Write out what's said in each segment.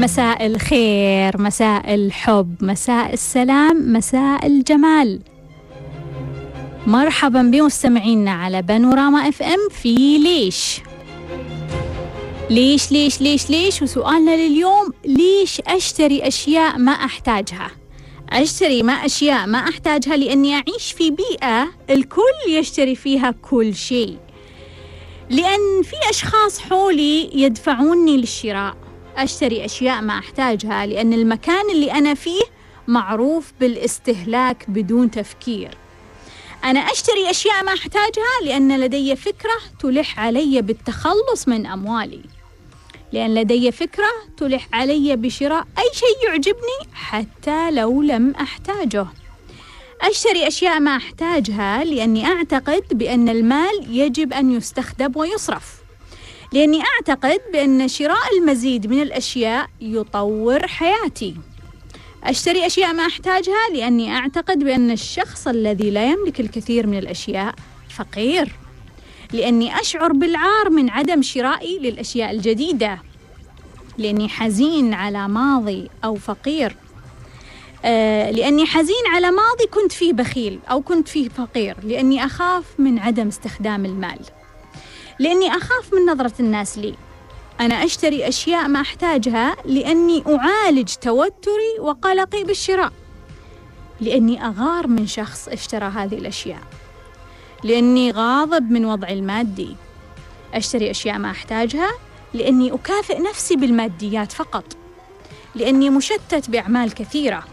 مساء الخير مساء الحب مساء السلام مساء الجمال. مرحبا بمستمعينا على بانوراما إف إم في ليش؟ ليش ليش ليش ليش؟ وسؤالنا لليوم ليش أشتري أشياء ما أحتاجها؟ أشتري ما أشياء ما أحتاجها لأني أعيش في بيئة الكل يشتري فيها كل شيء. لأن في أشخاص حولي يدفعوني للشراء. أشتري أشياء ما أحتاجها لأن المكان اللي أنا فيه معروف بالاستهلاك بدون تفكير. أنا أشتري أشياء ما أحتاجها لأن لدي فكرة تلح علي بالتخلص من أموالي. لأن لدي فكرة تلح علي بشراء أي شيء يعجبني حتى لو لم أحتاجه. أشتري أشياء ما أحتاجها لأني أعتقد بأن المال يجب أن يستخدم ويصرف. لأني أعتقد بأن شراء المزيد من الأشياء يطور حياتي. أشتري أشياء ما أحتاجها لأني أعتقد بأن الشخص الذي لا يملك الكثير من الأشياء فقير. لأني أشعر بالعار من عدم شرائي للأشياء الجديدة. لأني حزين على ماضي أو فقير. آه لأني حزين على ماضي كنت فيه بخيل أو كنت فيه فقير. لأني أخاف من عدم استخدام المال. لأني أخاف من نظرة الناس لي. أنا أشتري أشياء ما أحتاجها لأني أعالج توتري وقلقي بالشراء. لأني أغار من شخص اشترى هذه الأشياء. لأني غاضب من وضعي المادي. أشتري أشياء ما أحتاجها لأني أكافئ نفسي بالماديات فقط. لأني مشتت بأعمال كثيرة.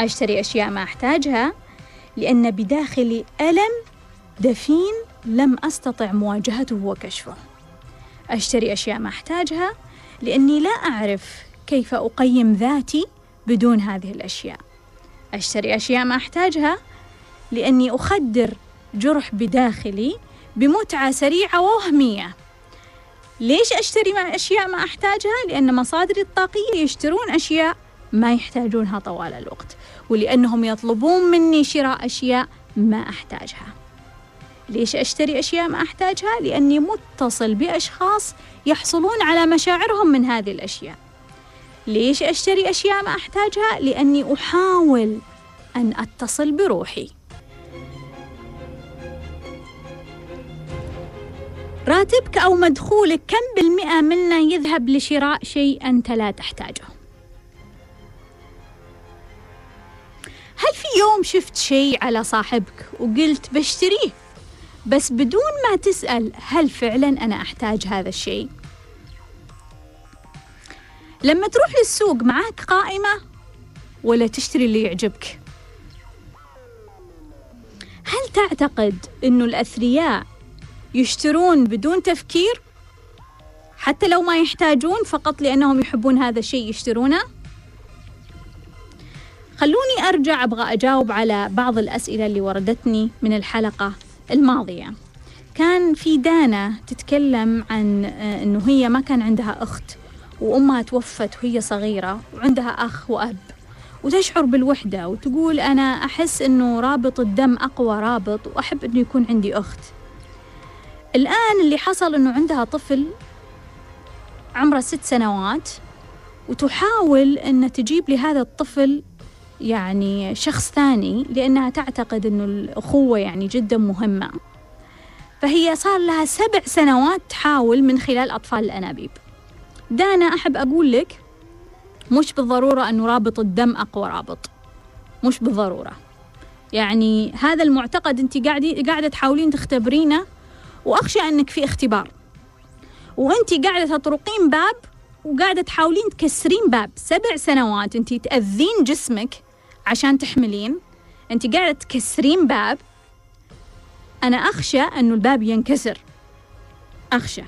أشتري أشياء ما أحتاجها لأن بداخلي ألم دفين لم أستطع مواجهته وكشفه. أشتري أشياء ما أحتاجها لأني لا أعرف كيف أقيم ذاتي بدون هذه الأشياء. أشتري أشياء ما أحتاجها لأني أخدر جرح بداخلي بمتعة سريعة ووهمية. ليش أشتري أشياء ما أحتاجها؟ لأن مصادري الطاقية يشترون أشياء ما يحتاجونها طوال الوقت ولأنهم يطلبون مني شراء أشياء ما أحتاجها. ليش أشتري أشياء ما أحتاجها؟ لأني متصل بأشخاص يحصلون على مشاعرهم من هذه الأشياء ليش أشتري أشياء ما أحتاجها؟ لأني أحاول أن أتصل بروحي راتبك أو مدخولك كم بالمئة منه يذهب لشراء شيء أنت لا تحتاجه؟ هل في يوم شفت شيء على صاحبك وقلت بشتريه بس بدون ما تسأل هل فعلا أنا أحتاج هذا الشيء. لما تروح للسوق معاك قائمة ولا تشتري اللي يعجبك؟ هل تعتقد أنه الأثرياء يشترون بدون تفكير؟ حتى لو ما يحتاجون فقط لأنهم يحبون هذا الشيء يشترونه؟ خلوني أرجع أبغى أجاوب على بعض الأسئلة اللي وردتني من الحلقة. الماضية. كان في دانا تتكلم عن آه، أنه هي ما كان عندها أخت وأمها توفت وهي صغيرة وعندها أخ وأب. وتشعر بالوحدة وتقول أنا أحس أنه رابط الدم أقوى رابط وأحب أنه يكون عندي أخت. الآن اللي حصل أنه عندها طفل عمره ست سنوات وتحاول أن تجيب لهذا الطفل يعني شخص ثاني لأنها تعتقد أنه الأخوة يعني جدا مهمة. فهي صار لها سبع سنوات تحاول من خلال أطفال الأنابيب. دانا أحب أقول لك مش بالضرورة أنه رابط الدم أقوى رابط. مش بالضرورة. يعني هذا المعتقد أنت قاعدة قاعدة تحاولين تختبرينه وأخشى أنك في اختبار. وأنت قاعدة تطرقين باب وقاعدة تحاولين تكسرين باب. سبع سنوات أنت تأذين جسمك عشان تحملين. أنت قاعدة تكسرين باب. أنا أخشى أنه الباب ينكسر. أخشى.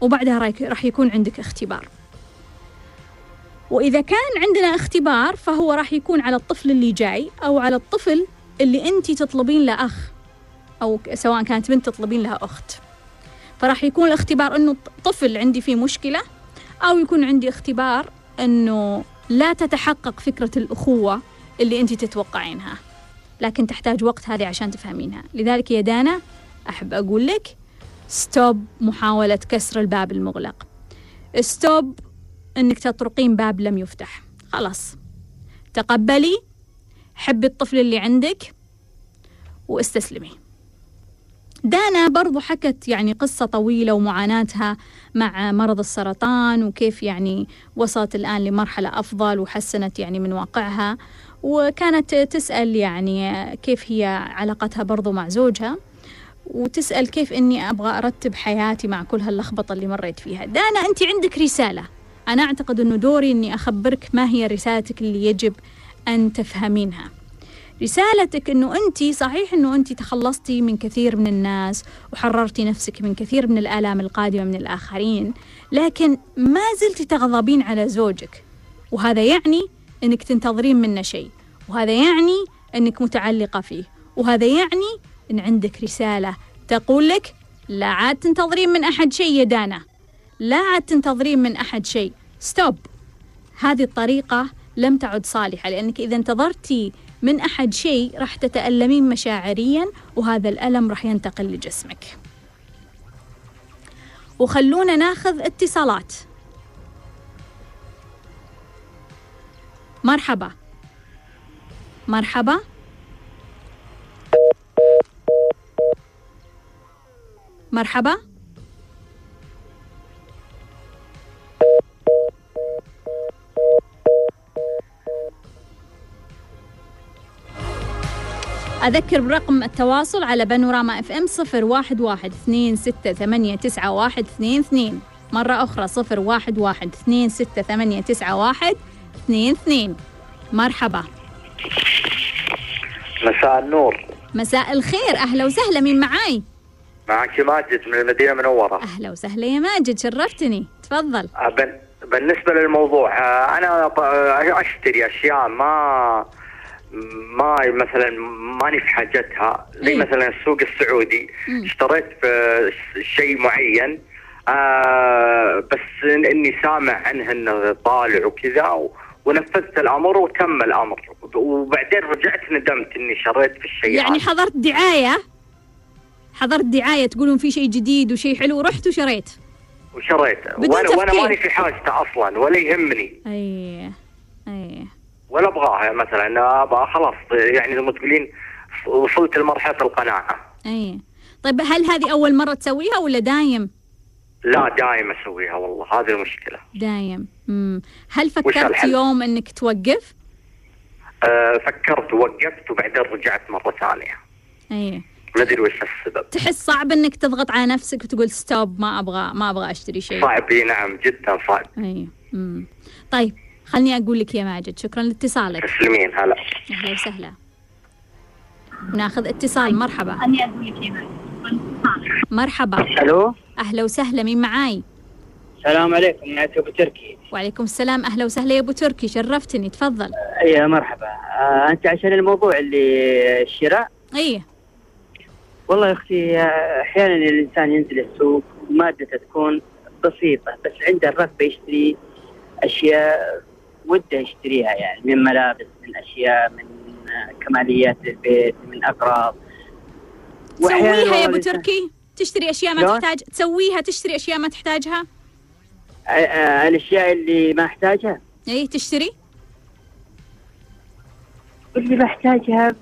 وبعدها راح يكون عندك اختبار. وإذا كان عندنا اختبار فهو راح يكون على الطفل اللي جاي أو على الطفل اللي أنت تطلبين له أخ أو سواء كانت بنت تطلبين لها أخت. فراح يكون الاختبار أنه طفل عندي فيه مشكلة أو يكون عندي اختبار أنه لا تتحقق فكرة الأخوة اللي أنت تتوقعينها. لكن تحتاج وقت هذه عشان تفهمينها. لذلك يا دانا أحب أقول لك stop محاولة كسر الباب المغلق. stop أنك تطرقين باب لم يفتح. خلاص. تقبلي حبي الطفل اللي عندك واستسلمي. دانا برضو حكت يعني قصة طويلة ومعاناتها مع مرض السرطان وكيف يعني وصلت الآن لمرحلة أفضل وحسنت يعني من واقعها. وكانت تسأل يعني كيف هي علاقتها برضو مع زوجها وتسأل كيف إني أبغى أرتب حياتي مع كل هاللخبطة اللي مريت فيها. دانا أنت عندك رسالة. أنا أعتقد أنه دوري أني أخبرك ما هي رسالتك اللي يجب أن تفهمينها. رسالتك إنه انت صحيح إنه انت تخلصتي من كثير من الناس وحررتي نفسك من كثير من الآلام القادمة من الآخرين لكن ما زلتي تغضبين على زوجك. وهذا يعني إنك تنتظرين منه شيء. وهذا يعني إنك متعلقة فيه. وهذا يعني إن عندك رسالة تقول لك لا عاد تنتظرين من أحد شيء يا دانا. لا عاد تنتظرين من أحد شيء. ستوب هذه الطريقة لم تعد صالحة لأنك إذا انتظرتي من أحد شيء راح تتألمين مشاعريا وهذا الألم راح ينتقل لجسمك. وخلونا ناخذ اتصالات. مرحبا. مرحبا. مرحبا. أذكر برقم التواصل على بانوراما إف إم صفر واحد واحد اثنين ستة ثمانية تسعة واحد اثنين اثنين. مرة أخرى صفر واحد واحد اثنين ستة ثمانية تسعة واحد اثنين اثنين. مرحبا. مساء النور. مساء الخير. أهلا وسهلا مين معاي؟ معك ماجد من المدينة المنورة. أهلا وسهلا يا ماجد شرفتني. تفضل. أبن بالنسبة للموضوع آه، أنا آه، أشتري أشياء ما ما مثلا ماني في حاجتها. زي إيه. مثلا السوق السعودي. مم. اشتريت في شيء معين آه بس إني سامع عنه إنه طالع وكذا ونفذت الأمر وتم الأمر. وبعدين رجعت ندمت إني شريت في الشيء يعني. حضرت دعاية؟ حضرت دعاية تقولون في شيء جديد وشيء حلو ورحت وشريت. وشريت. وأنا وأنا. ماني في حاجته أصلا ولا يهمني. أي أي ولا أبغاها مثلا أبغى خلاص. يعني زي ما تقولين وصلت لمرحلة القناعة. أي طيب هل هذه أول مرة تسويها ولا دايم؟ لا دائما أسويها والله هذه المشكلة. دايم. مم. هل فكرت؟ يوم إنك توقف؟ أه فكرت ووقفت وبعدين رجعت مرة ثانية. أي. ما أدري وش السبب. تحس صعب إنك تضغط على نفسك وتقول ستوب ما أبغى ما أبغى أشتري شيء. صعب إي نعم جدا صعب. أي. مم. طيب خلني أقول لك يا ماجد شكرا لاتصالك. تسلمين هلا. أهلا وسهلا. ناخذ اتصال مرحبا. مرحبا. ألو؟ أهلا وسهلا مين معاي؟ السلام عليكم معك أبو تركي. وعليكم السلام أهلا وسهلا يا أبو تركي شرفتني تفضل. يا مرحبا. آه أنت عشان الموضوع اللي الشراء؟ إي. والله يا أختي آه، أحيانا الإنسان ينزل السوق ومادته تكون بسيطة بس عنده الرغبة يشتري أشياء وده يشتريها يعني من ملابس من أشياء من آه، كماليات للبيت من أغراض. وأحياناً تسويها يا الإنسان- تركي تشتري أشياء ما؟ تحتاج تسويها تشتري أشياء ما تحتاجها؟ الأشياء اللي ما أحتاجها. إي تشتري؟ اللي بحتاجها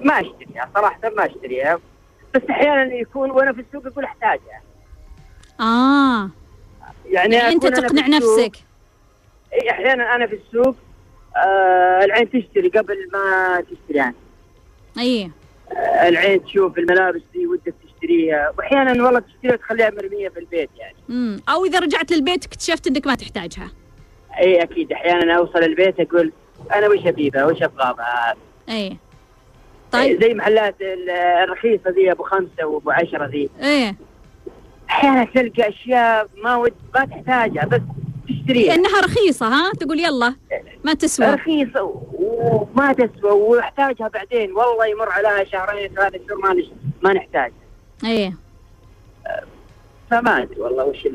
ما أشتريها صراحة ما أشتريها. بس أحيانا يكون وأنا في السوق أقول أحتاجها. آه. يعني, يعني أنت تقنع نفسك. أحيانا أنا في السوق آه العين تشتري قبل ما تشتري يعني. إي. آه العين تشوف الملابس دي تشتريها واحيانا والله تشتريها تخليها مرمية في البيت يعني. امم أو إذا رجعت للبيت اكتشفت إنك ما تحتاجها. إي أكيد. أحيانا أوصل البيت أقول أنا وش ابيبها وش أبغى بها إي طيب. زي محلات ال- الرخيصة ذي أبو خمسة وأبو عشرة ذي. إيه أحيانا تلقى أشياء ما ود ما تحتاجها بس تشتريها. لانها رخيصة ها؟ تقول يلا ما تسوى. رخيصة وما تسوى وأحتاجها بعدين. والله يمر عليها شهرين ثلاثة شهور ما. ما نحتاج إيه. فما أدري والله وش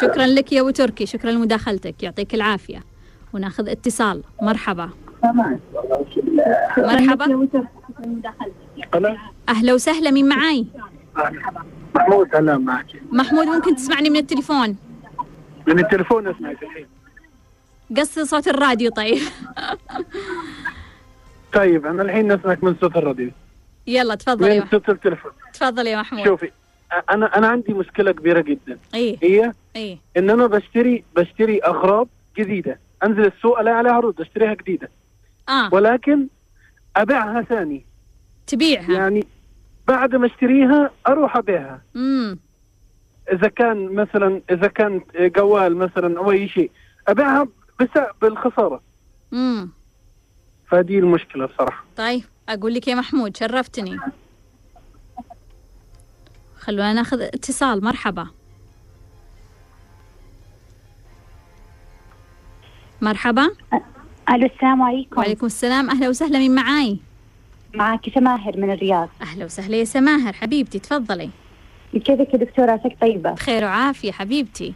شكرا لك يا أبو تركي شكرا لمداخلتك. يعطيك العافية. وناخذ اتصال. مرحبا. فما أدري والله وش ال... مرحبا. أنا أهلا. وسهلا. مين معاي؟ محمود هلا معك. محمود ممكن تسمعني من التليفون؟ من التليفون اسمعك الحين قصي صوت الراديو طيب. طيب أنا الحين نسمعك من صوت الراديو. يلا تفضل يا محمود تفضل يا محمود. شوفي أنا أنا عندي مشكلة كبيرة جدا. إيه. هي إيه. إن أنا بشتري بشتري أغراض جديدة. أنزل السوق ألاقي عليها عروض أشتريها جديدة. آه. ولكن أبيعها ثاني. تبيعها. يعني بعد ما أشتريها أروح أبيعها. امم إذا كان مثلا إذا كان جوال مثلا أو أي شيء أبيعها بس بالخسارة. امم فدي المشكلة بصراحة. طيب. أقول لك يا محمود شرفتني. خلونا ناخذ اتصال. مرحبا. مرحبا. ألو السلام عليكم. وعليكم السلام. أهلا وسهلا من معاي؟ معك سماهر من الرياض. أهلا وسهلا يا سماهر. حبيبتي تفضلي. كيفك يا دكتورة؟ عساك طيبة. بخير وعافية حبيبتي.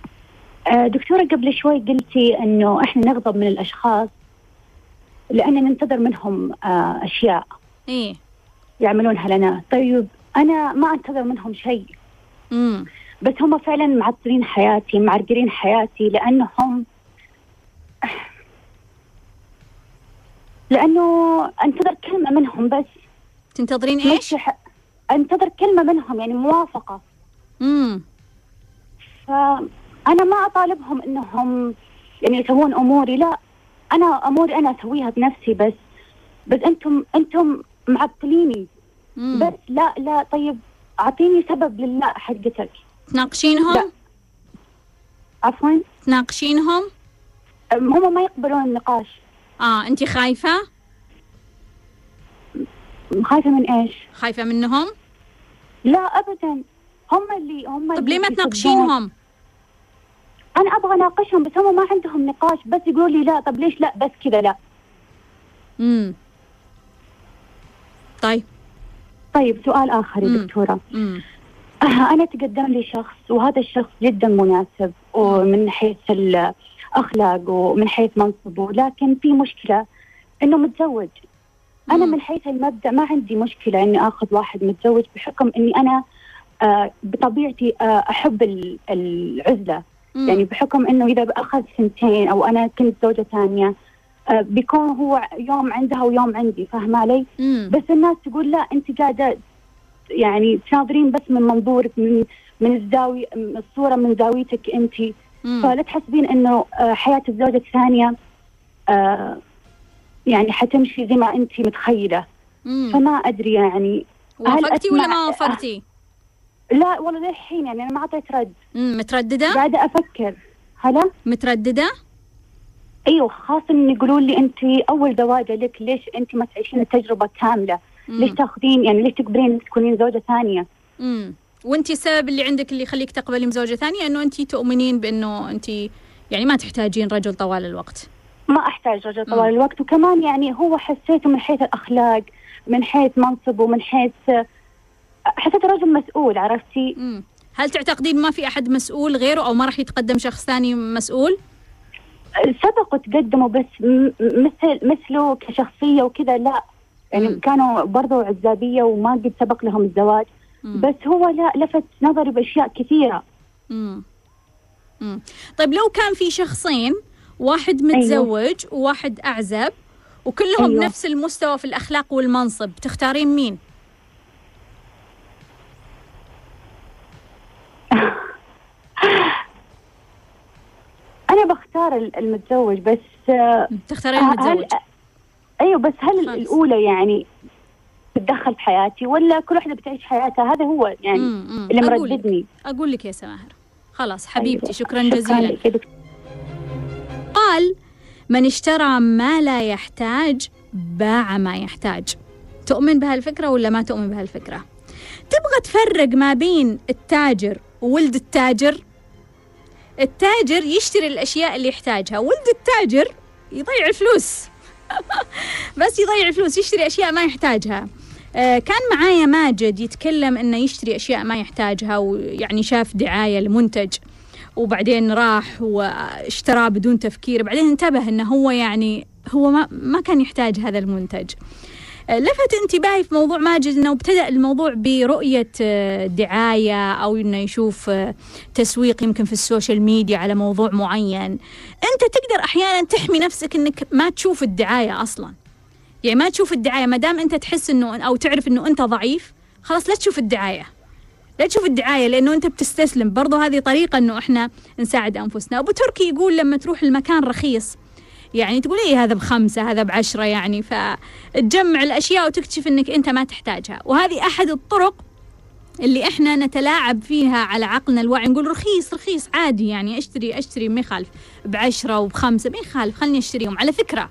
آه، دكتورة قبل شوي قلتي إنه إحنا نغضب من الأشخاص. لأن ننتظر منهم آه، أشياء إيه. يعملونها لنا. طيب أنا ما أنتظر منهم شيء. بس هم فعلا معطلين حياتي معرقلين حياتي لأنهم لأنه أنتظر كلمة منهم بس. تنتظرين ح- أنتظر كلمة منهم يعني موافقة. امم فأنا ما أطالبهم إنهم يعني يسوون أموري لا. أنا أموري أنا أسويها بنفسي بس بس أنتم أنتم معطليني. بس لا لا طيب أعطيني سبب لله حقتك تناقشينهم؟ لا. عفوا. تناقشينهم؟ هم ما يقبلون النقاش. آه انت خايفة؟ خايفة من إيش؟ خايفة منهم؟ لا أبدا. هم اللي هم طب ليه ما. تناقشينهم؟ أنا أبغى أناقشهم بس هم ما عندهم نقاش بس يقولوا لي لا طب ليش لا؟ بس كذا لا. امم طيب. طيب سؤال آخر يا مم. دكتورة. امم آه، أنا تقدم لي شخص وهذا الشخص جدا مناسب ومن حيث الأخلاق ومن حيث منصبه لكن في مشكلة إنه متزوج. أنا مم. من حيث المبدأ ما عندي مشكلة إني آخذ واحد متزوج بحكم إني أنا آه، بطبيعتي آه، أحب ال- يعني بحكم إنه إذا أخذ سنتين أو أنا كنت زوجة ثانية آه، بيكون هو يوم عندها ويوم عندي فاهمة علي؟ امم بس الناس تقول لا أنت قاعدة يعني تناظرين بس من منظورك من من الزاوية من الصورة من زاويتك أنت. فلا تحسبين إنه آه، حياة الزوجة الثانية آه، يعني حتمشي زي ما أنت متخيلة. فما أدري يعني وافقتي ولا ما وافقتي؟ لا والله للحين يعني أنا ما أعطيت رد امم مترددة؟ قاعدة أفكر هلا مترددة؟ أيوه خاصة إن يقولوا لي أنت أول زواجة لك ليش أنت ما تعيشين التجربة كاملة ليش تاخذين يعني ليش تقبلين تكونين زوجة ثانية امم وأنت السبب اللي عندك اللي يخليك تقبلي زوجة ثانية إنه أنت تؤمنين بإنه أنت يعني ما تحتاجين رجل طوال الوقت. ما أحتاج رجل مم. طوال الوقت وكمان يعني هو حسيته من حيث الأخلاق من حيث منصبه من حيث حسيت رجل مسؤول عرفتي هل تعتقدين ما في أحد مسؤول غيره أو ما راح يتقدم شخص ثاني مسؤول؟ سبق وتقدموا بس مثل مثله كشخصية وكذا لا يعني مم. كانوا برضو عزابية وما قد سبق لهم الزواج مم. بس هو لا لفت نظري بأشياء كثيرة مم. مم. طيب لو كان في شخصين واحد متزوج وواحد أعزب وكلهم أيوة. نفس المستوى في الأخلاق والمنصب تختارين مين؟ أنا بختار ال- المتزوج بس آه، تختارين هل المتزوج أيوه بس هل خلاص. الأولى يعني تتدخل في حياتي ولا كل واحدة بتعيش حياتها هذا هو يعني مم. مم. اللي مرددني أقول لك يا سماهر خلاص حبيبتي أيوة. شكرا شكرا جزيلا. قال من اشترى ما لا يحتاج باع ما يحتاج تؤمن بهالفكرة ولا ما تؤمن بهالفكرة تبغى تفرق ما بين التاجر وولد التاجر التاجر يشتري الأشياء اللي يحتاجها. ولد التاجر يضيع الفلوس. بس يضيع الفلوس يشتري أشياء ما يحتاجها. آه، كان معايا ماجد يتكلم إنه يشتري أشياء ما يحتاجها ويعني شاف دعاية لمنتج وبعدين راح واشتراه بدون تفكير. بعدين انتبه إنه هو يعني هو ما ما كان يحتاج هذا المنتج. لفت انتباهي في موضوع ماجد إنه ابتدأ الموضوع برؤية آه، دعاية أو إنه يشوف آه، تسويق يمكن في السوشيال ميديا على موضوع معين. أنت تقدر أحيانا تحمي نفسك إنك ما تشوف الدعاية أصلا. يعني ما تشوف الدعاية ما دام أنت تحس إنه أو تعرف إنه أنت ضعيف خلاص لا تشوف الدعاية. لا تشوف الدعاية لأنه أنت بتستسلم. برضو هذه طريقة أنه إحنا نساعد أنفسنا. أبو تركي يقول لما تروح المكان رخيص يعني تقول إيه هذا بخمسة هذا بعشرة يعني فتجمع الأشياء وتكتشف أنك أنت ما تحتاجها. وهذه أحد الطرق اللي إحنا نتلاعب فيها على عقلنا الواعي نقول رخيص رخيص عادي يعني أشتري أشتري ما يخالف بعشرة وبخمسة ما يخالف خلني أشتريهم. على فكرة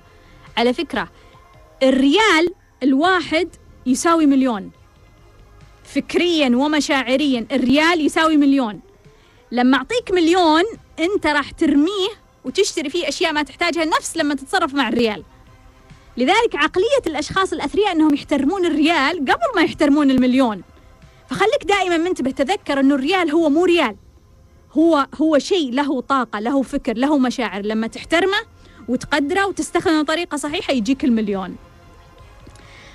على فكرة الريال الواحد يساوي مليون. فكريا ومشاعريا الريال يساوي مليون. لما أعطيك مليون أنت راح ترميه وتشتري فيه أشياء ما تحتاجها نفس لما تتصرف مع الريال. لذلك عقلية الأشخاص الأثرياء أنهم يحترمون الريال قبل ما يحترمون المليون. فخليك دائما منتبه تذكر أنه الريال هو مو ريال. هو هو شيء له طاقة له فكر له مشاعر. لما تحترمه وتقدره وتستخدمه بطريقة صحيحة يجيك المليون.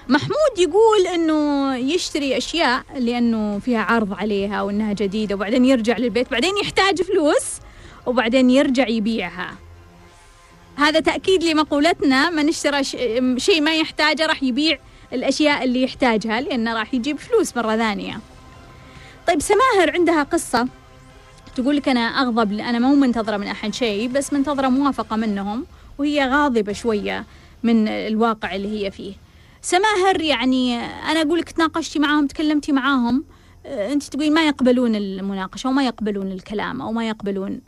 محمود يقول إنه يشتري أشياء لأنه فيها عرض عليها وإنها جديدة وبعدين يرجع للبيت بعدين يحتاج فلوس. وبعدين يرجع يبيعها. هذا تأكيد لمقولتنا من اشترى شيء ما يحتاجه راح يبيع الأشياء اللي يحتاجها لأنه راح يجيب فلوس مرة ثانية. طيب سماهر عندها قصة تقول لك أنا أغضب أنا مو منتظرة من أحد شيء بس منتظرة موافقة منهم وهي غاضبة شوية من الواقع اللي هي فيه. سماهر يعني أنا أقول لك تناقشتي معاهم تكلمتي معاهم أنت تقولين ما يقبلون المناقشة وما يقبلون الكلام أو ما يقبلون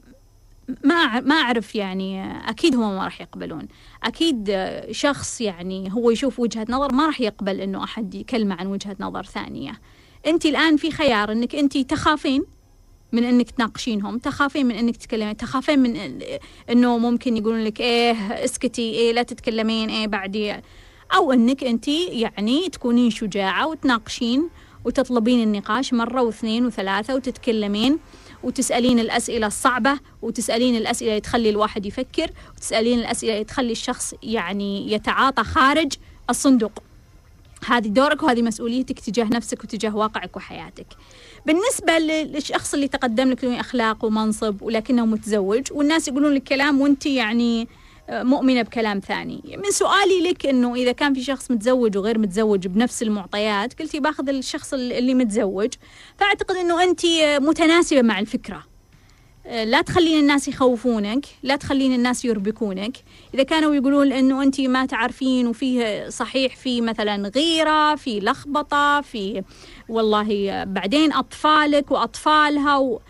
ما ما أعرف يعني أكيد هم ما راح يقبلون. أكيد شخص يعني هو يشوف وجهة نظر ما راح يقبل إنه أحد يكلمه عن وجهة نظر ثانية. انت الآن في خيار إنك انت تخافين من إنك تناقشينهم تخافين من إنك تتكلمين تخافين من إنه ممكن يقولون لك إيه اسكتي إيه لا تتكلمين إيه بعدي أو أنك أنت يعني تكونين شجاعة وتناقشين وتطلبين النقاش مرة واثنين وثلاثة وتتكلمين. وتسألين الأسئلة الصعبة وتسألين الأسئلة تخلي الواحد يفكر وتسألين الأسئلة تخلي الشخص يعني يتعاطى خارج الصندوق. هذه دورك وهذه مسؤوليتك تجاه نفسك وتجاه واقعك وحياتك. بالنسبة للشخص اللي تقدم لك أخلاق ومنصب ولكنه متزوج والناس يقولون لك كلام وأنت يعني مؤمنة بكلام ثاني. من سؤالي لك أنه إذا كان في شخص متزوج وغير متزوج بنفس المعطيات قلتي باخذ الشخص اللي متزوج فأعتقد أنه أنت متناسبة مع الفكرة. لا تخلين الناس يخوفونك لا تخلين الناس يربكونك. إذا كانوا يقولون أنه أنت ما تعرفين وفيه صحيح في مثلا غيرة في لخبطة في والله بعدين أطفالك وأطفالها و...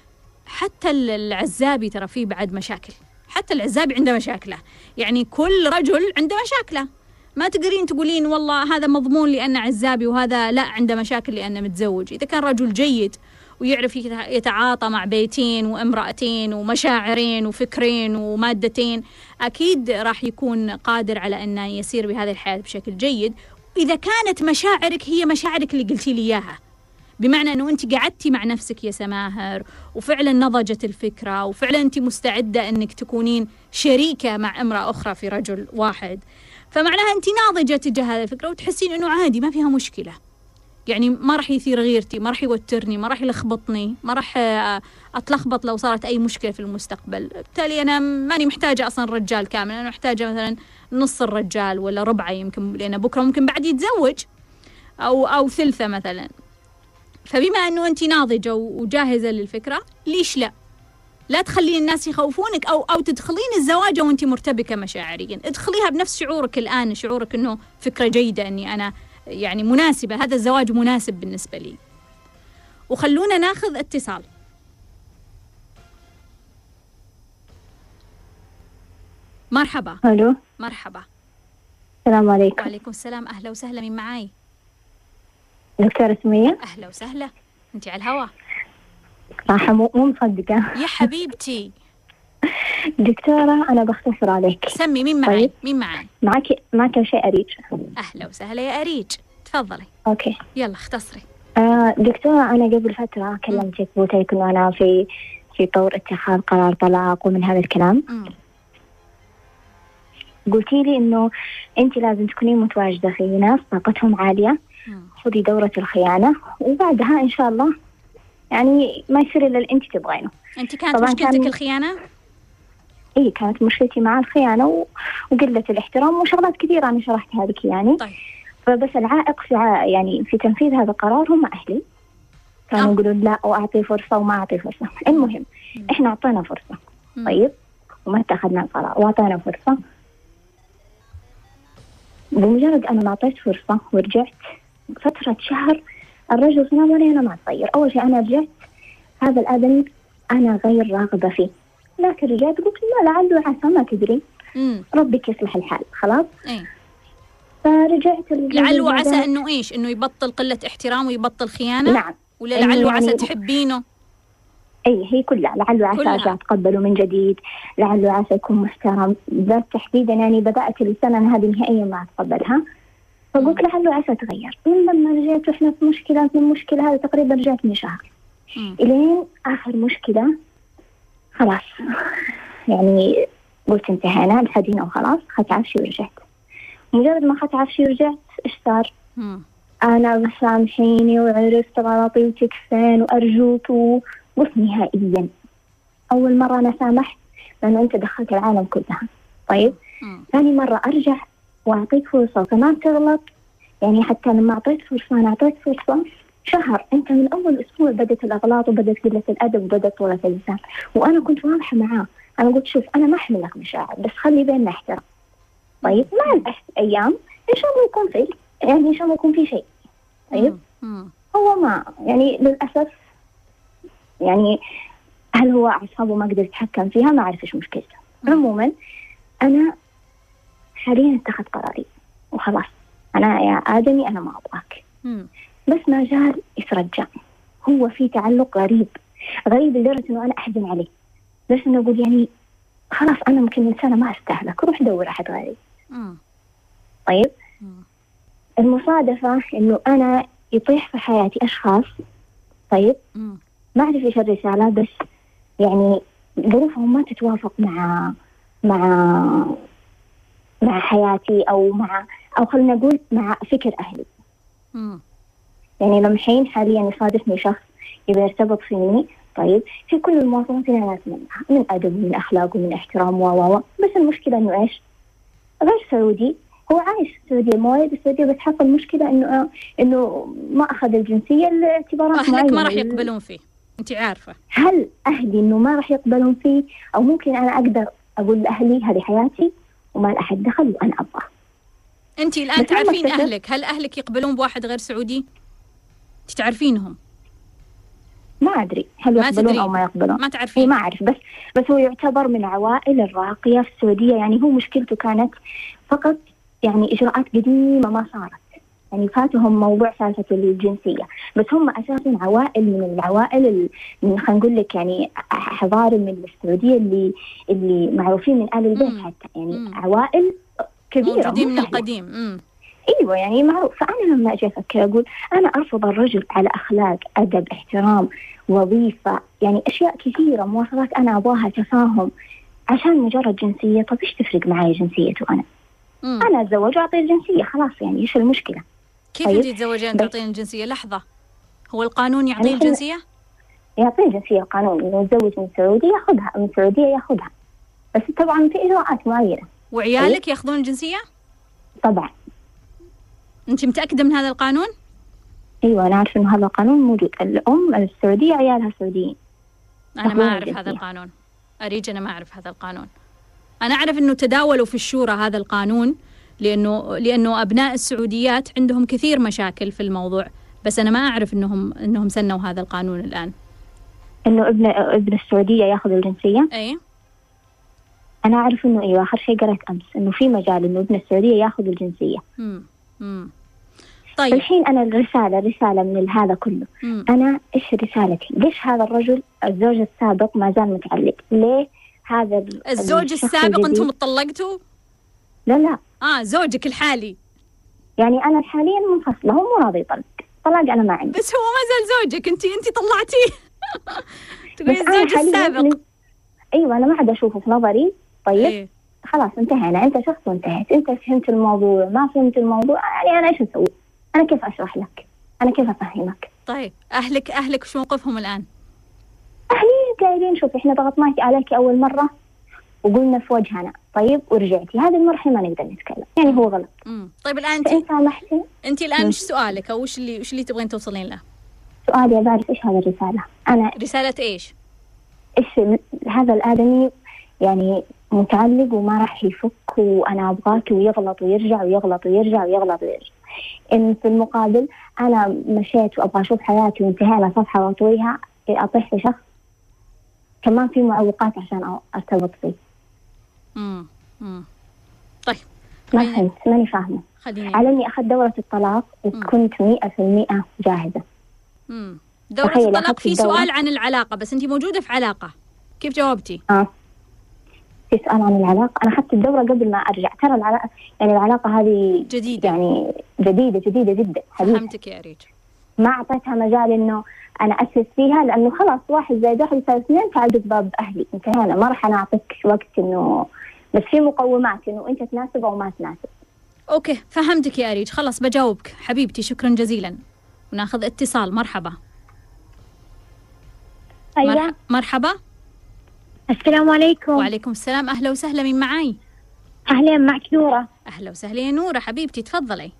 حتى العزابي ترى فيه بعد مشاكل. حتى العزابي عنده مشاكله. يعني كل رجل عنده مشاكله. ما تقدرين تقولين والله هذا مضمون لأنه عزابي وهذا لا عنده مشاكل لأنه متزوج. إذا كان رجل جيد ويعرف يتعاطى مع بيتين وامرأتين ومشاعرين وفكرين ومادتين أكيد راح يكون قادر على أنه يسير بهذه الحياة بشكل جيد. إذا كانت مشاعرك هي مشاعرك اللي قلتي لي إياها. بمعنى أنه أنت قعدتي مع نفسك يا سماهر وفعلا نضجت الفكرة وفعلا أنت مستعدة أنك تكونين شريكة مع امرأة أخرى في رجل واحد. فمعناها أنت ناضجة تجاه هذه الفكرة وتحسين أنه عادي ما فيها مشكلة. يعني ما راح يثير غيرتي ما راح يوترني ما راح يلخبطني ما راح أتلخبط لو صارت أي مشكلة في المستقبل. بالتالي أنا ماني محتاجة أصلا رجال كامل أنا محتاجة مثلا نص الرجال ولا ربعة يمكن لأن بكرة ممكن بعد يتزوج أو أو ثلثة مثلا. فبما أنه أنت ناضجة وجاهزة للفكرة ليش لا؟ لا تخلين الناس يخوفونك أو أو تدخلين الزواج وأنت مرتبكة مشاعريا. ادخليها بنفس شعورك الآن شعورك أنه فكرة جيدة أني أنا يعني مناسبة هذا الزواج مناسب بالنسبة لي. وخلونا ناخذ اتصال. مرحبا. ألو. مرحبا. السلام عليكم. وعليكم السلام. أهلا وسهلا من معاي؟ دكتورة سمية. أهلا وسهلا. أنت على الهواء. صراحة مو مو مصدقة. يا حبيبتي. دكتورة أنا بختصر عليك. سمي مين معي؟ طيب. مين معي؟ معك معك شيء أريج أهلا وسهلا يا أريج تفضلي. أوكي. يلا اختصري. آه دكتورة أنا قبل فترة كلمتك قلت إنه أنا في في طور اتخاذ قرار طلاق ومن هذا الكلام. قلتي لي إنه أنت لازم تكونين متواجدة في ناس طاقتهم عالية. مم. خذي دورة الخيانة وبعدها إن شاء الله يعني ما يصير إلا اللي أنت تبغينه. أنت كانت مشكلتك كان- الخيانة؟ إيه كانت مشكلتي مع الخيانة و... وقلة الاحترام وشغلات كثيرة أنا شرحتها لك يعني. طيب. فبس العائق في ع... يعني في تنفيذ هذا القرار هم أهلي. كانوا آه. يقولون لا وأعطي فرصة وما أعطي فرصة. المهم مم. إحنا أعطينا فرصة. مم. طيب. وما اتخذنا القرار. وأعطينا فرصة. بمجرد أنا ما أعطيت فرصة ورجعت فترة شهر الرجل في نظري أنا ما أتغير أول شيء أنا رجعت هذا الآدمي أنا غير راغبة فيه. لكن رجعت قلت لا لعله عسى ما تدري. ربك يصلح الحال خلاص؟ اي فرجعت الرجل لعل وعسى بعدين- إنه إيش؟ إنه يبطل قلة احترام ويبطل خيانة؟ نعم. ولا وعسى يعني- تحبينه؟ اي هي كلها. لعله عسى. ارجع اتقبله من جديد. لعله عسى يكون محترم. ذات تحديدا يعني بدأت السنة هذه نهائيا ما اتقبلها فقلت لعله عسى تغير. من لما رجعت وإحنا في مشكلة في المشكلة هذه تقريبا رجعت من شهر. إلين آخر مشكلة خلاص. يعني قلت انتهينا انحدينا وخلاص اخذت عفشي ورجعت. مجرد ما اخذت عفشي ورجعت إيش صار؟ أنا سامحيني وعرفت غلطي وتكفين وأرجوك وقلت نهائيا. أول مرة أنا سامحت لأنه أنت دخلت العالم كلها. طيب. ثاني مرة أرجع وأعطيك فرصة. وكمان تغلط يعني حتى لما أعطيت فرصة أنا أعطيت فرصة شهر. أنت من أول أسبوع بدت الأغلاط وبدت قلة الأدب وبدت طولة اللسان. وأنا كنت واضحة معاه. أنا قلت شوف أنا ما أحمل لك مشاعر بس خلي بيننا احترام. طيب مع الأيام إن شاء الله يكون في يعني إن شاء الله يكون في شيء. طيب. هو ما يعني للأسف يعني هل هو أعصابه ما قدر يتحكم فيها؟ ما أعرف إيش مشكلته. عموما أنا حاليا اتخذت قراري. وخلاص. أنا يا آدمي أنا ما أبغاك. بس ما زال يترجع. هو في تعلق غريب. غريب لدرجة إنه أنا أحزن عليه. بس إنه أقول يعني خلاص أنا يمكن إنسانة ما أستاهلك. روح دور أحد غيري. طيب؟ مم. المصادفة إنه أنا يطيح في حياتي أشخاص. طيب؟ مم. ما أعرف إيش الرسالة بس يعني ظروفهم ما تتوافق مع مع مع حياتي أو مع أو خلينا نقول مع فكر أهلي مم. يعني لما حين حاليا يصادفني شخص يبي يرتبط فيني طيب في كل المواصفات اللي أنا أتمناها من أدب ومن أخلاق ومن احترام و و و. بس المشكلة إنه إيش؟ غير سعودي هو عايش في السعودية مواليد السعودية بس حصل مشكلة إنه إنه ما أخذ الجنسية لاعتبارات اهلك ما. راح يقبلون فيه أنت عارفة هل أهلي إنه ما راح يقبلون فيه أو ممكن أنا أقدر أقول لأهلي هذه حياتي وما لأحد دخل وأنا أبغى. انت الآن بس لما تعرفين أهلك هل أهلك يقبلون بواحد غير سعودي؟ تعرفينهم؟ ما أدري هل ما يقبلون. أو ما يقبلون. ما تعرفين. ما أعرف بس بس هو يعتبر من العوائل الراقية في السعودية. يعني هو مشكلته كانت فقط يعني إجراءات قديمة ما صارت. يعني فاتهم موضوع سالفة الجنسية بس هم أساسا عوائل من العوائل ال- من خلينا نقول لك يعني حضارة من السعودية اللي اللي معروفين من آل البيت. حتى يعني مم. عوائل كبيرة موجودين مو من. القديم مم. أيوه يعني معروف فأنا لما أجي أفكر أقول أنا أرفض الرجل على أخلاق أدب احترام وظيفة يعني أشياء كثيرة مواصفات أنا أبغاها تفاهم عشان مجرد جنسية طب إيش تفرق معي جنسيته أنا؟ مم. أنا أتزوج واعطيه الجنسية خلاص يعني إيش المشكلة؟ كيف طيب. انت تتزوجين بس- تعطين الجنسية؟ لحظة. هو القانون يعطيه يعني الجنسية؟ يعطيه الجنسية القانون إنه يتزوج من سعودي ياخذها من سعودية ياخذها. بس طبعا في إجراءات معينة. وعيالك ياخذون الجنسية؟ طبعا. أنت متأكدة من هذا القانون؟ أيوه أنا عارفه إنه هذا القانون موجود. الأم السعودية عيالها سعوديين. أنا ما أعرف هذا الجنسية. القانون. أريج أنا ما أعرف هذا القانون. أنا أعرف إنه تداولوا في الشورى هذا القانون. لأنه لأنه أبناء السعوديات عندهم كثير مشاكل في الموضوع. بس أنا ما أعرف إنهم إنهم سنوا هذا القانون الآن. إنه ابن ابن السعودية ياخذ الجنسية؟ اي أنا أعرف إنه أيوة آخر شيء قرأت أمس إنه في مجال إنه ابن السعودية ياخذ الجنسية. امم امم طيب. الحين أنا الرسالة رسالة من هذا كله، مم. أنا إيش رسالتي؟ ليش هذا الرجل الزوج السابق ما زال متعلق؟ ليه هذا ال- الزوج السابق أنتم اتطلقتوا لا لا. آه زوجك الحالي. يعني أنا حاليا منفصلة هو مو راضي يطلق، طلاق أنا ما عندي. بس هو ما زال زوجك انت انت طلعتيه تقولي الزوج السابق. أيوة أنا ما عاد أشوفه في نظري. طيب إيه. خلاص انتهينا. أنت شخص وانتهيت. أنت فهمت الموضوع ما فهمت الموضوع يعني أنا إيش أسوي؟ أنا كيف أشرح لك؟ أنا كيف أفهمك؟ طيب أهلك أهلك وش موقفهم الآن؟ أهلي قايلين شوفي إحنا ضغطناك عليك أول مرة وقلنا في وجهنا. طيب ورجعتي. هذه المرحلة ما نقدر نتكلم. يعني هو غلط. امم طيب الآن فإن انت سامحتي انت الآن وش سؤالك؟ أو وش اللي وش اللي تبغين توصلين له؟ سؤالي بعرف إيش هذه الرسالة؟ أنا رسالة إيش؟ إيش هذا الآدمي؟ يعني متعلق وما راح يفك وأنا أبغاك ويغلط ويرجع ويغلط ويرجع ويغلط ويرجع. إن في المقابل أنا مشيت وأبغى أشوف حياتي وانتهينا صفحه واطويها أطيح في شخص كمان في معوقات عشان أرتبط فيه امم امم طيب. ما فهمت ماني فاهمة. خليني على إني أخذت دورة الطلاق وكنت مئة في المئة جاهزة. امم دورة تخيل الطلاق في. سؤال عن العلاقة بس انت موجودة في علاقة. كيف جاوبتي؟ آه. في سؤال عن العلاقة. أنا أخذت الدورة قبل ما أرجع. ترى العلاقه يعني العلاقة هذه جديدة. يعني جديدة جديدة جدا. حديثة فهمتك يا ريج ما أعطيتها مجال إنه أنا أسس فيها لأنه خلاص واحد زائد واحد يساوي اثنين تعالوا باب أهلي. انتهينا ما راح أنا أعطيك وقت إنه بس في مقومات انه أنت تناسب أو ما تناسب. okay فهمتك يا ريج. خلاص بجاوبك. حبيبتي شكرا جزيلا. وناخذ اتصال. مرحبا. أيوه. مرح- مرحبا. السلام عليكم. وعليكم السلام. أهلا وسهلا. من معاي؟ اهلين معك نورة. أهلا وسهلا يا نورة. حبيبتي تفضلي.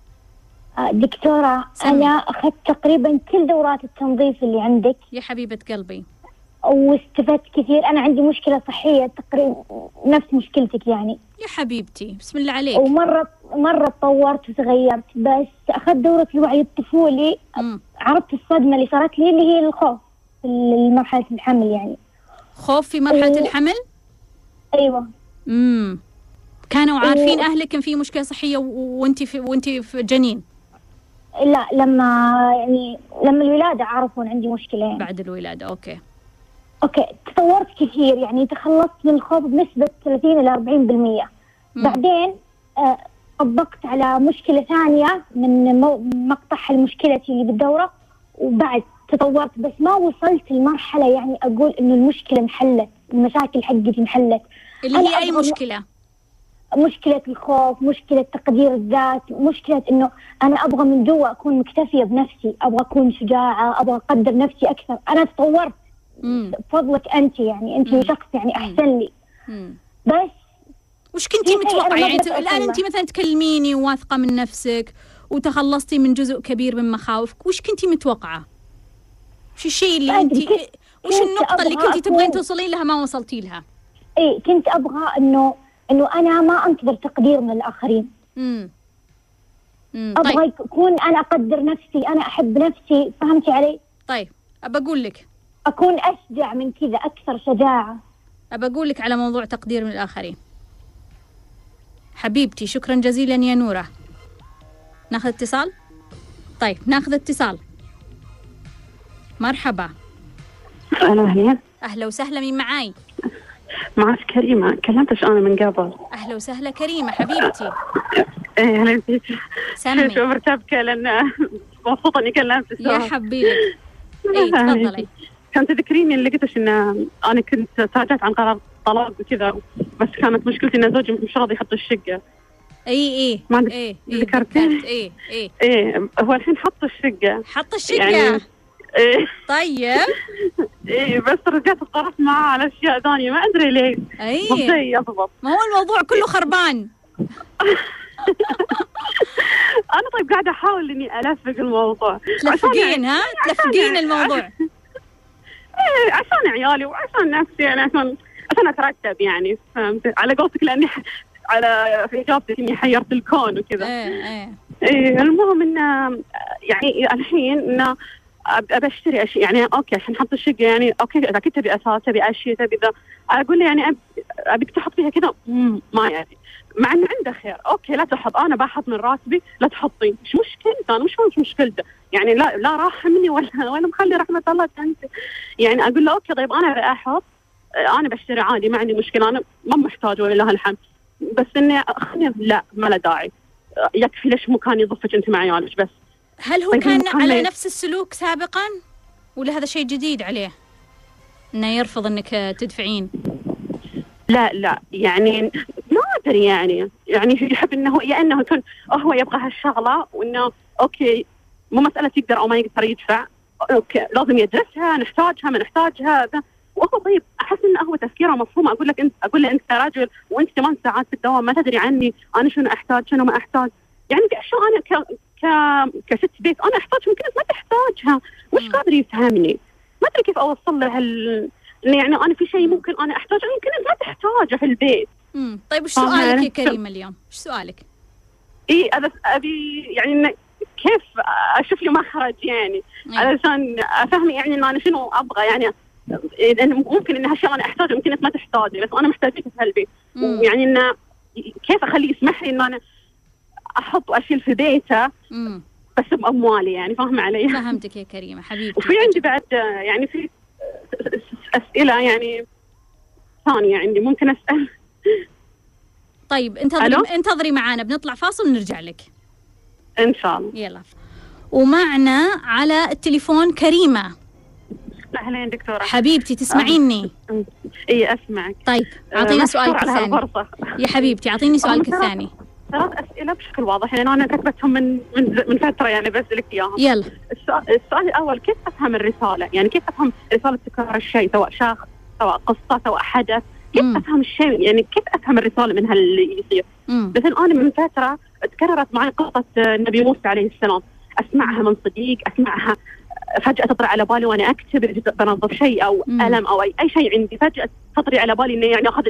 آه، دكتورة سمي. أنا أخذت تقريبا كل دورات التنظيف اللي عندك. يا حبيبة قلبي. واستفدت كثير. أنا عندي مشكلة صحية تقريبا نفس مشكلتك يعني. يا حبيبتي بسم الله عليك. ومرة مرة تطورت وتغيرت بس أخذت دورة الوعي الطفولي. عرفت الصدمة اللي صارت لي اللي هي الخوف في مرحلة الحمل يعني. خوف في مرحلة و- الحمل؟ أيوه. امم كانوا عارفين و- أهلك إن في مشكلة صحية و- وأنت في وأنت في جنين؟ لا لما يعني لما الولادة عرفوا إن عندي مشكلة يعني. بعد الولادة أوكي. أوكي تطورت كثير يعني تخلصت من الخوف بنسبة 30 إلى 40% مم. بعدين آه، طبقت على مشكلة ثانية من مقطع المشكلة اللي بالدورة وبعد تطورت بس ما وصلت لمرحلة يعني أقول إنه المشكلة انحلت المشاكل حقتي انحلت. اللي هي أي أبغى- مشكلة؟ مشكلة الخوف مشكلة تقدير الذات مشكلة إنه أنا أبغى من جوا أكون مكتفية بنفسي أبغى أكون شجاعة أبغى أقدر نفسي أكثر. أنا تطورت بفضلك أنت يعني أنت مم. شخص يعني أحسن لي. امم بس وش كنتي ما يعني أقدر ت- الآن أوصل أنت له. مثلا تكلميني واثقة من نفسك وتخلصتي من جزء كبير من مخاوفك وش كنتي متوقعة؟ وش الشيء اللي كنت- وش كنت النقطة اللي كنتي تبغين توصلين لها ما وصلتي لها؟ إيه كنت أبغى انه إنه أنا ما أنتظر تقدير من الآخرين. امم أبغى طيب. يكون أنا أقدر نفسي أنا أحب نفسي فهمتي علي؟ طيب أبى أقول لك أكون أشجع من كذا أكثر شجاعة. أبى أقول لك على موضوع تقدير من الآخرين. حبيبتي شكرا جزيلا يا نورة. ناخذ اتصال؟ طيب ناخذ اتصال. مرحبا. أهلا أهلين أهلا وسهلا من معاي؟ معك كريمة. كلمتش أنا من قبل. أهلا وسهلا كريمة حبيبتي. إيه أهلا فيك. شو مرتبكة لأن مبسوطة إني كلمتك يا حبيبي. اي تفضلي. كانت تذكريني اللي قلتش إن أنا كنت تراجعت عن قرار الطلاق وكذا بس كانت مشكلتي إن زوجي مش راضي يحط الشقة. إي إي ما إي إي ذكرتي؟ ذكرت إي إي. إيه هو الحين حط الشقة. حط الشقة؟ يعني إيه طيب. إيه بس رجعت اضطرت معاه على أشياء ثانية ما أدري ليه إي. زي يضبط ما هو الموضوع كله خربان. أنا طيب قاعدة أحاول إني ألفق الموضوع. تلفقين ها؟ تلفقين الموضوع. عشان عيالي وعشان نفسي يعني عشان عشان أترتب يعني فهمت؟ على قولتك لأني. على في إجابتك إني حيرت الكون وكذا. إيه إيه. إيه المهم إن يعني الحين إن أب- ابى أشتري اشياء يعني okay عشان أحط الشقة يعني okay إذا كنت تبي اثاث تبي اشياء تبي ذا أقول له يعني أبيك تحط فيها كذا؟ ما يعني. مع إنه عنده خير okay لا تحط. أنا بحط من راتبي لا تحطين. إيش مشكلته أنا مش مشكلته يعني لا لا راح مني ولا ولا مخلي رحمة الله انت يعني أقول له okay طيب أنا بحط أنا بشتري عادي ما عندي مشكلة أنا ما محتاج ولله الحمد. بس إني خلني لا ما له داعي. يكفي ليش مو كان يضفك أنت مع عيالك بس. هل هو طيب كان على؟ نفس السلوك سابقا؟ ولا هذا شيء جديد عليه؟ إنه يرفض إنك تدفعين؟ لا لا يعني ما أدري يعني. يعني يحب انه يا إنه يكون هو يبغى هالشغلة وإنه okay مو مسألة يقدر أو ما يقدر يدفع. okay لازم يدرسها نحتاجها ما نحتاجها وهو طيب أحس انه هو تفكيره مفهوم. أقول لك أنت أقول له انت رجل وأنت ثمان ساعات في الدوام ما تدري عني أنا شنو أحتاج شنو ما أحتاج. يعني اشياء أنا ك ك كست بيت أنا أحتاج ممكن ما تحتاجها. مش قادر يفهمني. ما أدري كيف أوصل له هال يعني أنا في شيء ممكن أنا احتاجه يمكن انت ما تحتاجه في البيت. امم طيب وش سؤالك يا كريمه اليوم؟ وش سؤالك؟ اي أبي يعني كيف أشوف لي مخرج يعني إيه. علشان افهم يعني ان أنا شنو أبغى يعني لأن ممكن ان هالشيء أنا احتاجه يمكن أنت ما تحتاجه بس أنا محتاجته في هالبيت مم. ويعني إنه كيف أخليه يسمح لي ان أنا أحط واشيل في بيته بس بأموالي يعني فاهمة علي؟ فهمتك يا كريمة حبيبتي وفي عندي بعد يعني في أسئلة يعني ثانية عندي ممكن أسأل طيب انتظري ألو؟ انتظري معانا بنطلع فاصل ونرجع لك إن شاء الله. يلا. ومعنا على التليفون كريمة. أهلين دكتورة. حبيبتي تسمعيني؟ إي أسمعك. طيب اعطينا سؤالك الثاني. يا حبيبتي أعطيني سؤالك الثاني. ثلاث اسئله بشكل واضح لأن أنا كتبتهم من من من فترة يعني بنزل لك إياهم. يلا. السؤال, السؤال الأول كيف أفهم الرسالة؟ يعني كيف أفهم رسالة تكرار الشيء سواء شخص سواء قصة سواء حدث؟ كيف مم. أفهم الشيء؟ يعني كيف أفهم الرسالة من هاللي يصير؟ مثلا أنا من فترة تكررت معي قصة النبي موسى عليه السلام. أسمعها من صديق أسمعها. فجأة تطري على بالي وأنا أكتب بنظف شيء أو مم. ألم أو اي أي شيء عندي. فجأة تطري على بالي إني يعني آخذ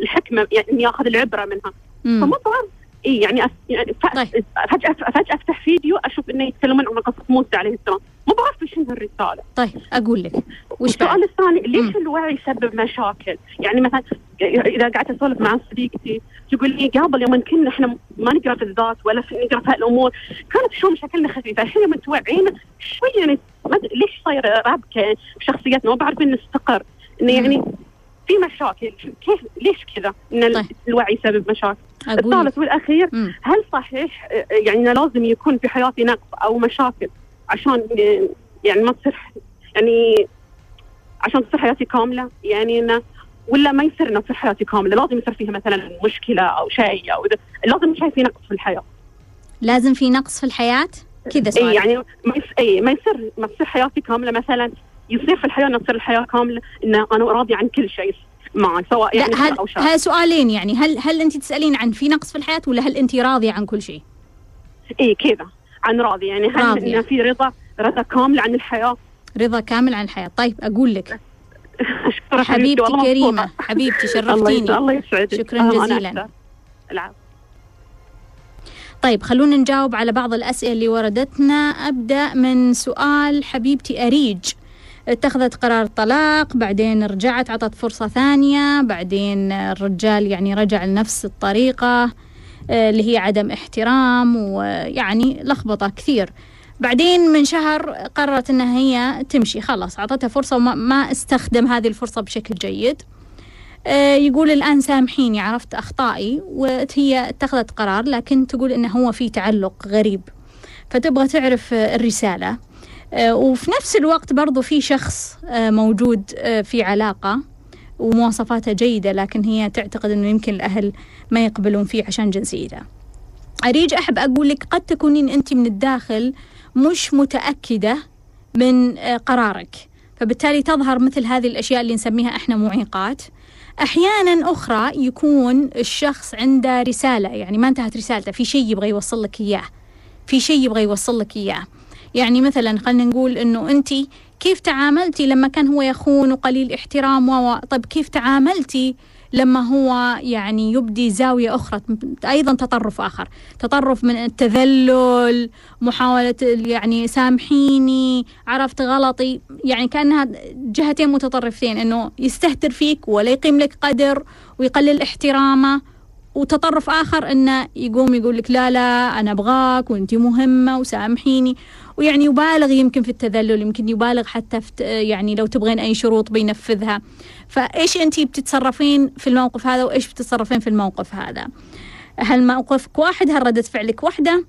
الحكمة يعني إني آخذ العبرة منها. فما بعرف إي يعني, أس... يعني ف... طيب. فجاه فجأة أفتح فيديو أشوف إنه يتكلمون عن قصة موسى عليه السلام. ما بعرف إيش هي الرسالة. طيب أقول لك. وش السؤال الثاني. ليش الوعي يسبب مشاكل؟ يعني مثلا إذا قعدت أسولف مع صديقتي تقول لي قبل يوم كنا إحنا ما نقرأ في الذات ولا في نقرأ في هالامور كانت شو مشاكلنا خفيفة. الحين يوم توعينا شوي يعني ليش صاير ربكه بشخصيتنا ما بعرفين نستقر. إنه يعني في مشاكل. كيف ليش كذا؟ إن طيب. الوعي يسبب مشاكل. الثالث والأخير مم. هل صحيح آه، يعني لازم يكون في حياتي نقص أو مشاكل؟ عشان يعني ما تصير يعني عشان تصير حياتي كاملة يعني إنه ولا ما يصير إنه تصير حياتي كاملة لازم يصير فيها مثلا مشكلة أو شيء أو لازم شيء في نقص في الحياة. لازم في نقص في الحياة؟ كذا اي سؤال. يعني ما يصير اي ما يصير ما تصير حياتي كاملة مثلا يصير في الحياة إنه تصير الحياة كاملة ان أنا راضي عن كل شيء معي سواء يعني هل أو شر سؤالين يعني هل هل أنت تسألين عن في نقص في الحياة ولا هل أنت راضية عن كل شيء؟ اي كذا. عن راضي. يعني هل راضية. انه في رضا رضا كامل عن الحياة؟ رضا كامل عن الحياة. طيب أقول لك. حبيبتي مبسوطة. حبيبتي شرفتيني. الله يسعدك. شكراً جزيلاً. العفو. طيب خلونا نجاوب على بعض الأسئلة اللي وردتنا. أبدأ من سؤال حبيبتي أريج. اتخذت قرار طلاق بعدين رجعت عطت فرصة ثانية بعدين الرجال يعني رجع لنفس الطريقة. آه، اللي هي عدم احترام ويعني لخبطة كثير. بعدين من شهر قررت إنها هي تمشي. خلاص أعطتها فرصة وما ما استخدم هذه الفرصة بشكل جيد. آه، يقول الآن سامحيني عرفت أخطائي وهي اتخذت قرار لكن تقول إنه هو في تعلق غريب. فتبغى تعرف آه، الرسالة. آه، وفي نفس الوقت برضو في شخص آه، موجود آه، في علاقة. ومواصفاته جيدة لكن هي تعتقد إنه يمكن الأهل ما يقبلون فيه عشان جنسيته. أريج أحب أقول لك قد تكونين أنت من الداخل مش متأكدة من آه، قرارك. فبالتالي تظهر مثل هذه الأشياء اللي نسميها إحنا معيقات. أحيانا أخرى يكون الشخص عنده رسالة يعني ما انتهت رسالته في شيء يبغى يوصل لك إياه في شيء يبغى يوصل لك إياه. يعني مثلا خلينا نقول إنه أنت كيف تعاملتي لما كان هو يخون وقليل احترام و طيب كيف تعاملتي لما هو يعني يبدي زاوية أخرى؟ أيضا تطرف آخر تطرف من التذلل محاولة يعني سامحيني عرفت غلطي يعني كأنها جهتين متطرفتين أنه يستهتر فيك ولا يقيم لك قدر ويقلل احترامه. وتطرف آخر أنه يقوم يقول لك لا لا أنا أبغاك وأنت مهمة وسامحيني. ويعني يبالغ يمكن في التذلل يمكن يبالغ حتى في يعني لو تبغين أي شروط بينفذها. فإيش أنت بتتصرفين في الموقف هذا وإيش بتتصرفين في الموقف هذا؟ هل موقفك واحد؟ هل ردة فعلك واحدة؟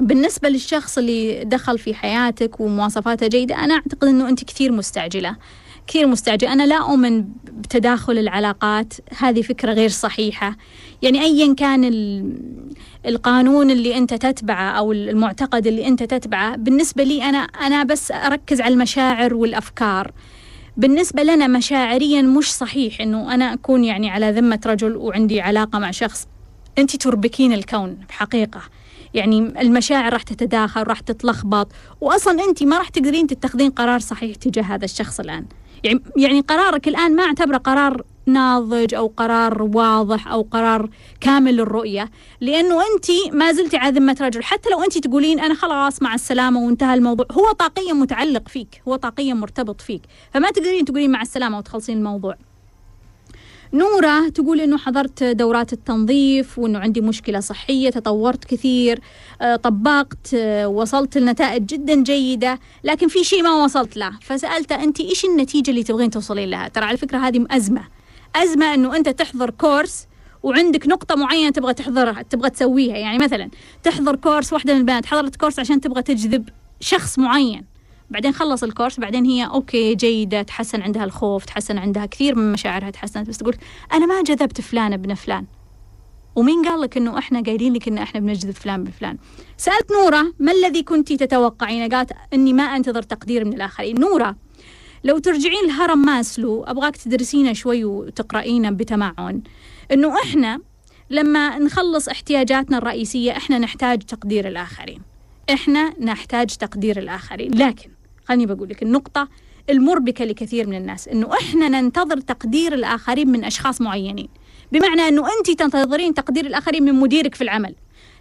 بالنسبة للشخص اللي دخل في حياتك ومواصفاته جيدة أنا أعتقد أنه أنت كثير مستعجلة. كثير مستعجلة. أنا لا أؤمن بتداخل العلاقات هذه فكرة غير صحيحة. يعني أيا كان القانون اللي أنت تتبعه أو المعتقد اللي أنت تتبعه بالنسبة لي أنا أنا بس أركز على المشاعر والأفكار. بالنسبة لنا مشاعريا مش صحيح أنه أنا أكون يعني على ذمة رجل وعندي علاقة مع شخص. أنت تربكين الكون بحقيقة. يعني المشاعر راح تتداخل راح تتلخبط واصلا أنت ما راح تقدرين تتخذين قرار صحيح تجاه هذا الشخص الآن. يعني يعني قرارك الآن ما أعتبره قرار ناضج أو قرار واضح أو قرار كامل الرؤيه لأنه أنت ما زلتي على ذمة رجل. حتى لو أنت تقولين أنا خلاص مع السلامة وانتهى الموضوع هو طاقيا متعلق فيك هو طاقيا مرتبط فيك. فما تقدرين تقولين مع السلامة وتخلصين الموضوع. نورة تقول إنه حضرت دورات التنظيف وإنه عندي مشكلة صحية تطورت كثير آه، طبقت آه، وصلت لنتائج جدا جيدة لكن في شيء ما وصلت له. فسألته أنت إيش النتيجة اللي تبغين توصلين لها؟ ترى على فكرة هذه أزمة. أزمة إنه أنت تحضر course وعندك نقطة معينة تبغى تحضرها تبغى تسويها. يعني مثلا تحضر course واحدة من البنات حضرت course عشان تبغى تجذب شخص معين. بعدين خلص ال course بعدين هي okay جيدة تحسن عندها الخوف تحسن عندها كثير من مشاعرها تحسنت. بس تقول أنا ما جذبت فلان ابن فلان. ومين قال لك إنه إحنا قايلين لك إن إحنا بنجذب فلان بفلان سألت نورة ما الذي كنت تتوقعين؟ قالت إني ما أنتظر تقدير من الآخرين. نورة لو ترجعين لهرم ماسلو أبغاك تدرسينه شوي وتقرأينه بتمعن. إنه إحنا لما نخلص احتياجاتنا الرئيسية إحنا نحتاج تقدير الآخرين. إحنا نحتاج تقدير الآخرين. لكن خليني بقول لك النقطة المربكة لكثير من الناس. إنه إحنا ننتظر تقدير الآخرين من أشخاص معينين. بمعنى إنه أنت تنتظرين تقدير الآخرين من مديرك في العمل.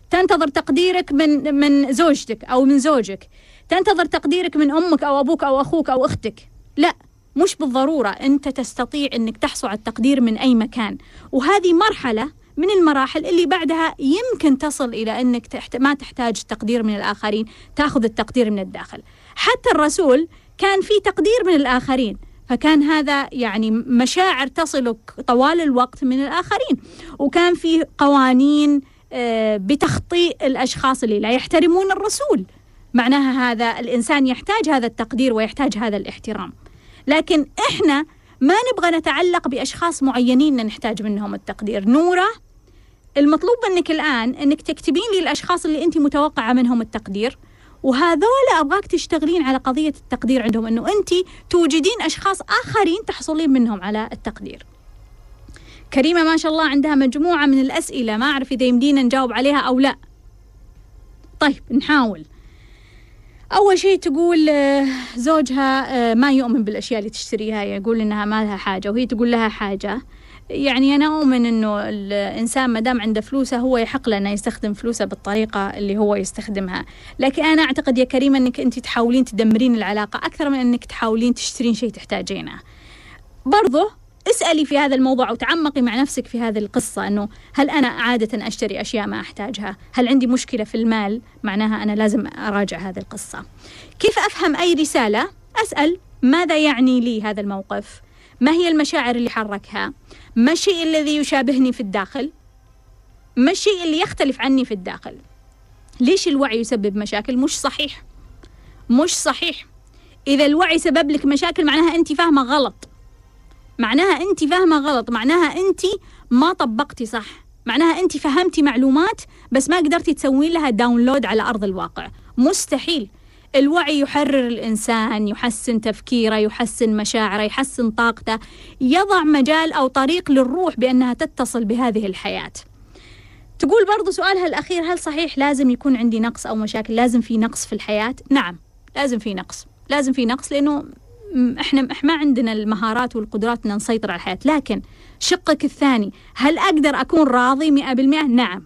تنتظر تقديرك من من زوجتك أو من زوجك. تنتظر تقديرك من أمك أو أبوك أو أخوك أو أختك. لا مش بالضرورة أنت تستطيع أنك تحصل على التقدير من أي مكان. وهذه مرحلة من المراحل اللي بعدها يمكن تصل إلى أنك تحت... ما تحتاج تقدير من الآخرين تأخذ التقدير من الداخل. حتى الرسول كان في تقدير من الآخرين فكان هذا يعني مشاعر تصلك طوال الوقت من الآخرين. وكان في قوانين آه، بتخطيء الأشخاص اللي لا يحترمون الرسول. معناها هذا الإنسان يحتاج هذا التقدير ويحتاج هذا الاحترام. لكن إحنا ما نبغى نتعلق بأشخاص معينين نحتاج منهم التقدير. نورة المطلوب منك الآن أنك تكتبين لي الأشخاص اللي أنت متوقعة منهم التقدير وهذول أبغاك تشتغلين على قضية التقدير عندهم إنه أنت توجدين أشخاص آخرين تحصلين منهم على التقدير. كريمة ما شاء الله عندها مجموعة من الأسئلة ما أعرف إذا يمدينا نجاوب عليها أو لا. طيب نحاول. أول شيء تقول آه، زوجها آه، ما يؤمن بالأشياء اللي تشتريها يقول إنها ما لها حاجة وهي تقول لها حاجة يعني أنا أؤمن إنه الإنسان ما دام عنده فلوسه هو يحق له إنه يستخدم فلوسه بالطريقة اللي هو يستخدمها، لكن أنا أعتقد يا كريمة إنك أنت تحاولين تدمرين العلاقة أكثر من إنك تحاولين تشترين شيء تحتاجينه. برضه اسألي في هذا الموضوع وتعمقي مع نفسك في هذه القصة أنه هل أنا عادة أشتري أشياء ما أحتاجها؟ هل عندي مشكلة في المال؟ معناها أنا لازم أراجع هذه القصة. كيف أفهم أي رسالة؟ أسأل ماذا يعني لي هذا الموقف؟ ما هي المشاعر اللي حركها؟ ما الشيء الذي يشابهني في الداخل؟ ما الشيء اللي يختلف عني في الداخل؟ ليش الوعي يسبب مشاكل؟ مش صحيح. مش صحيح. إذا الوعي سبب لك مشاكل معناها أنت فاهمة غلط. معناها أنت فاهمة غلط معناها أنت ما طبقتي صح. معناها أنت فهمتي معلومات بس ما قدرتي تسوين لها داونلود على أرض الواقع. مستحيل. الوعي يحرر الإنسان يحسن تفكيره يحسن مشاعره يحسن طاقته. يضع مجال أو طريق للروح بأنها تتصل بهذه الحياة. تقول برضو سؤالها الأخير هل صحيح لازم يكون عندي نقص أو مشاكل؟ لازم في نقص في الحياة؟ نعم لازم في نقص. لازم في نقص لأنه إحنا ما عندنا المهارات والقدرات إن نسيطر على الحياة. لكن شقك الثاني هل أقدر أكون راضي 100% نعم.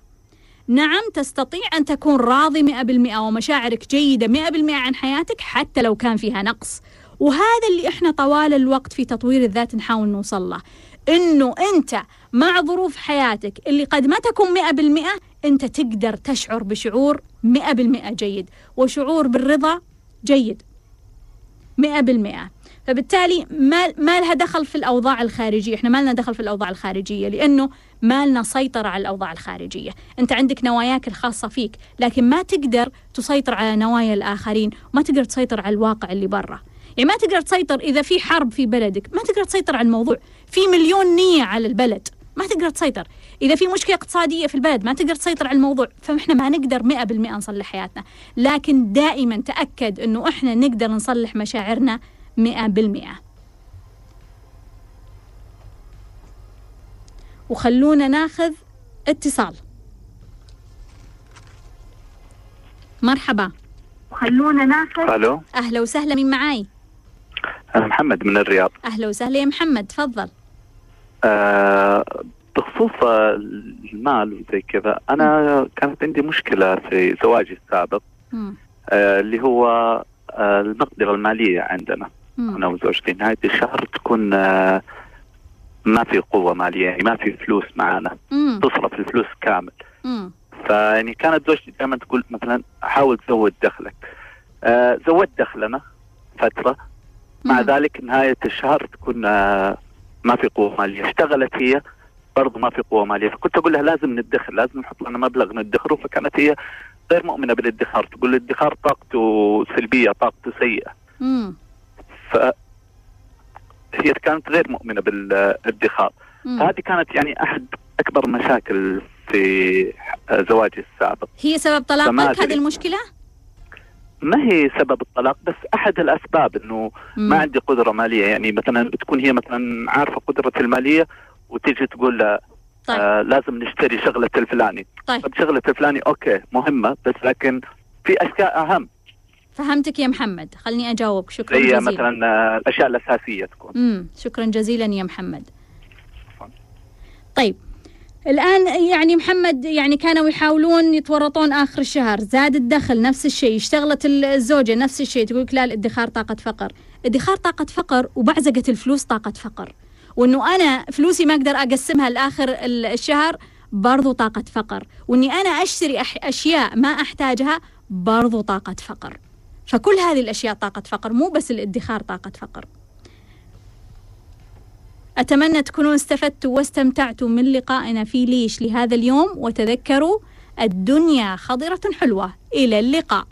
نعم تستطيع أن تكون راضي 100% ومشاعرك جيدة 100% عن حياتك حتى لو كان فيها نقص. وهذا اللي إحنا طوال الوقت في تطوير الذات نحاول نوصل له. إنه أنت مع ظروف حياتك اللي قد ما تكون 100% أنت تقدر تشعر بشعور 100% جيد. وشعور بالرضا جيد. 100% فبالتالي ما ما لها دخل في الأوضاع الخارجية. إحنا ما لنا دخل في الأوضاع الخارجية لأنه ما لنا سيطرة على الأوضاع الخارجية. أنت عندك نواياك الخاصة فيك لكن ما تقدر تسيطر على نوايا الآخرين وما تقدر تسيطر على الواقع اللي برا. يعني ما تقدر تسيطر إذا في حرب في بلدك ما تقدر تسيطر على الموضوع. في مليون نية على البلد ما تقدر تسيطر. إذا في مشكلة اقتصادية في البلد ما تقدر تسيطر على الموضوع. فإحنا ما نقدر مئة بالمئة نصلح حياتنا. لكن دائما تأكد أنه إحنا نقدر نصلح مشاعرنا مئة بالمئة. وخلونا ناخذ اتصال. مرحبا. خلونا ناخذ. ألو. أهلا وسهلا من معاي؟ أنا محمد من الرياض. أهلا وسهلا يا محمد تفضل. آه بخصوص المال وزي كذا أنا كانت عندي مشكلة في زواجي السابق. آه اللي هو آه المقدرة المالية عندنا. مم. أنا وزوجتي نهاية الشهر تكون آه ما في قوة مالية يعني ما في فلوس معانا. تصرف الفلوس كامل. مم. فيعني كانت زوجتي دائما تقول مثلا حاول تزود دخلك. آه زودت دخلنا فترة. مع مم. ذلك نهاية الشهر تكون آه ما في قوة مالية. اشتغلت هي برضو ما في قوة مالية. فكنت أقول لها لازم ندخر لازم نحط لنا مبلغ ندخره. فكانت هي غير مؤمنة بالادخار تقول الادخار طاقته سلبية طاقته سيئة. مم. ف هي كانت غير مؤمنة بالادخار. فهذه كانت يعني أحد أكبر مشاكل في زواجي السابق هي سبب طلاقك. هذه المشكلة؟ ما هي سبب الطلاق بس أحد الأسباب إنه مم. ما عندي قدرة مالية يعني مثلا بتكون هي مثلا عارفة قدرتي المالية وتيجي تقول لا طيب. آه لازم نشتري شغلة الفلاني طيب. طب شغلة الفلاني أوكي مهمة بس لكن في أشياء أهم فهمتك يا محمد. خلني أجاوبك. شكرا زي جزيلا. مثلا الأشياء الأساسية تكون. مم. شكرا جزيلا يا محمد. طيب. الآن يعني محمد يعني كانوا يحاولون يتورطون آخر الشهر. زاد الدخل نفس الشيء. اشتغلت الزوجة نفس الشيء. تقول لا الادخار طاقة فقر. ادخار طاقة فقر وبعزقة الفلوس طاقة فقر. وإنه أنا فلوسي ما أقدر أقسمها لآخر ال- الشهر برضو طاقة فقر. وإني أنا أشتري أح- أشياء ما أحتاجها برضو طاقة فقر. فكل هذه الأشياء طاقة فقر مو بس الادخار طاقة فقر. أتمنى تكونوا استفدتوا واستمتعتوا من لقائنا في ليش لهذا اليوم وتذكروا الدنيا خضرة حلوة. إلى اللقاء.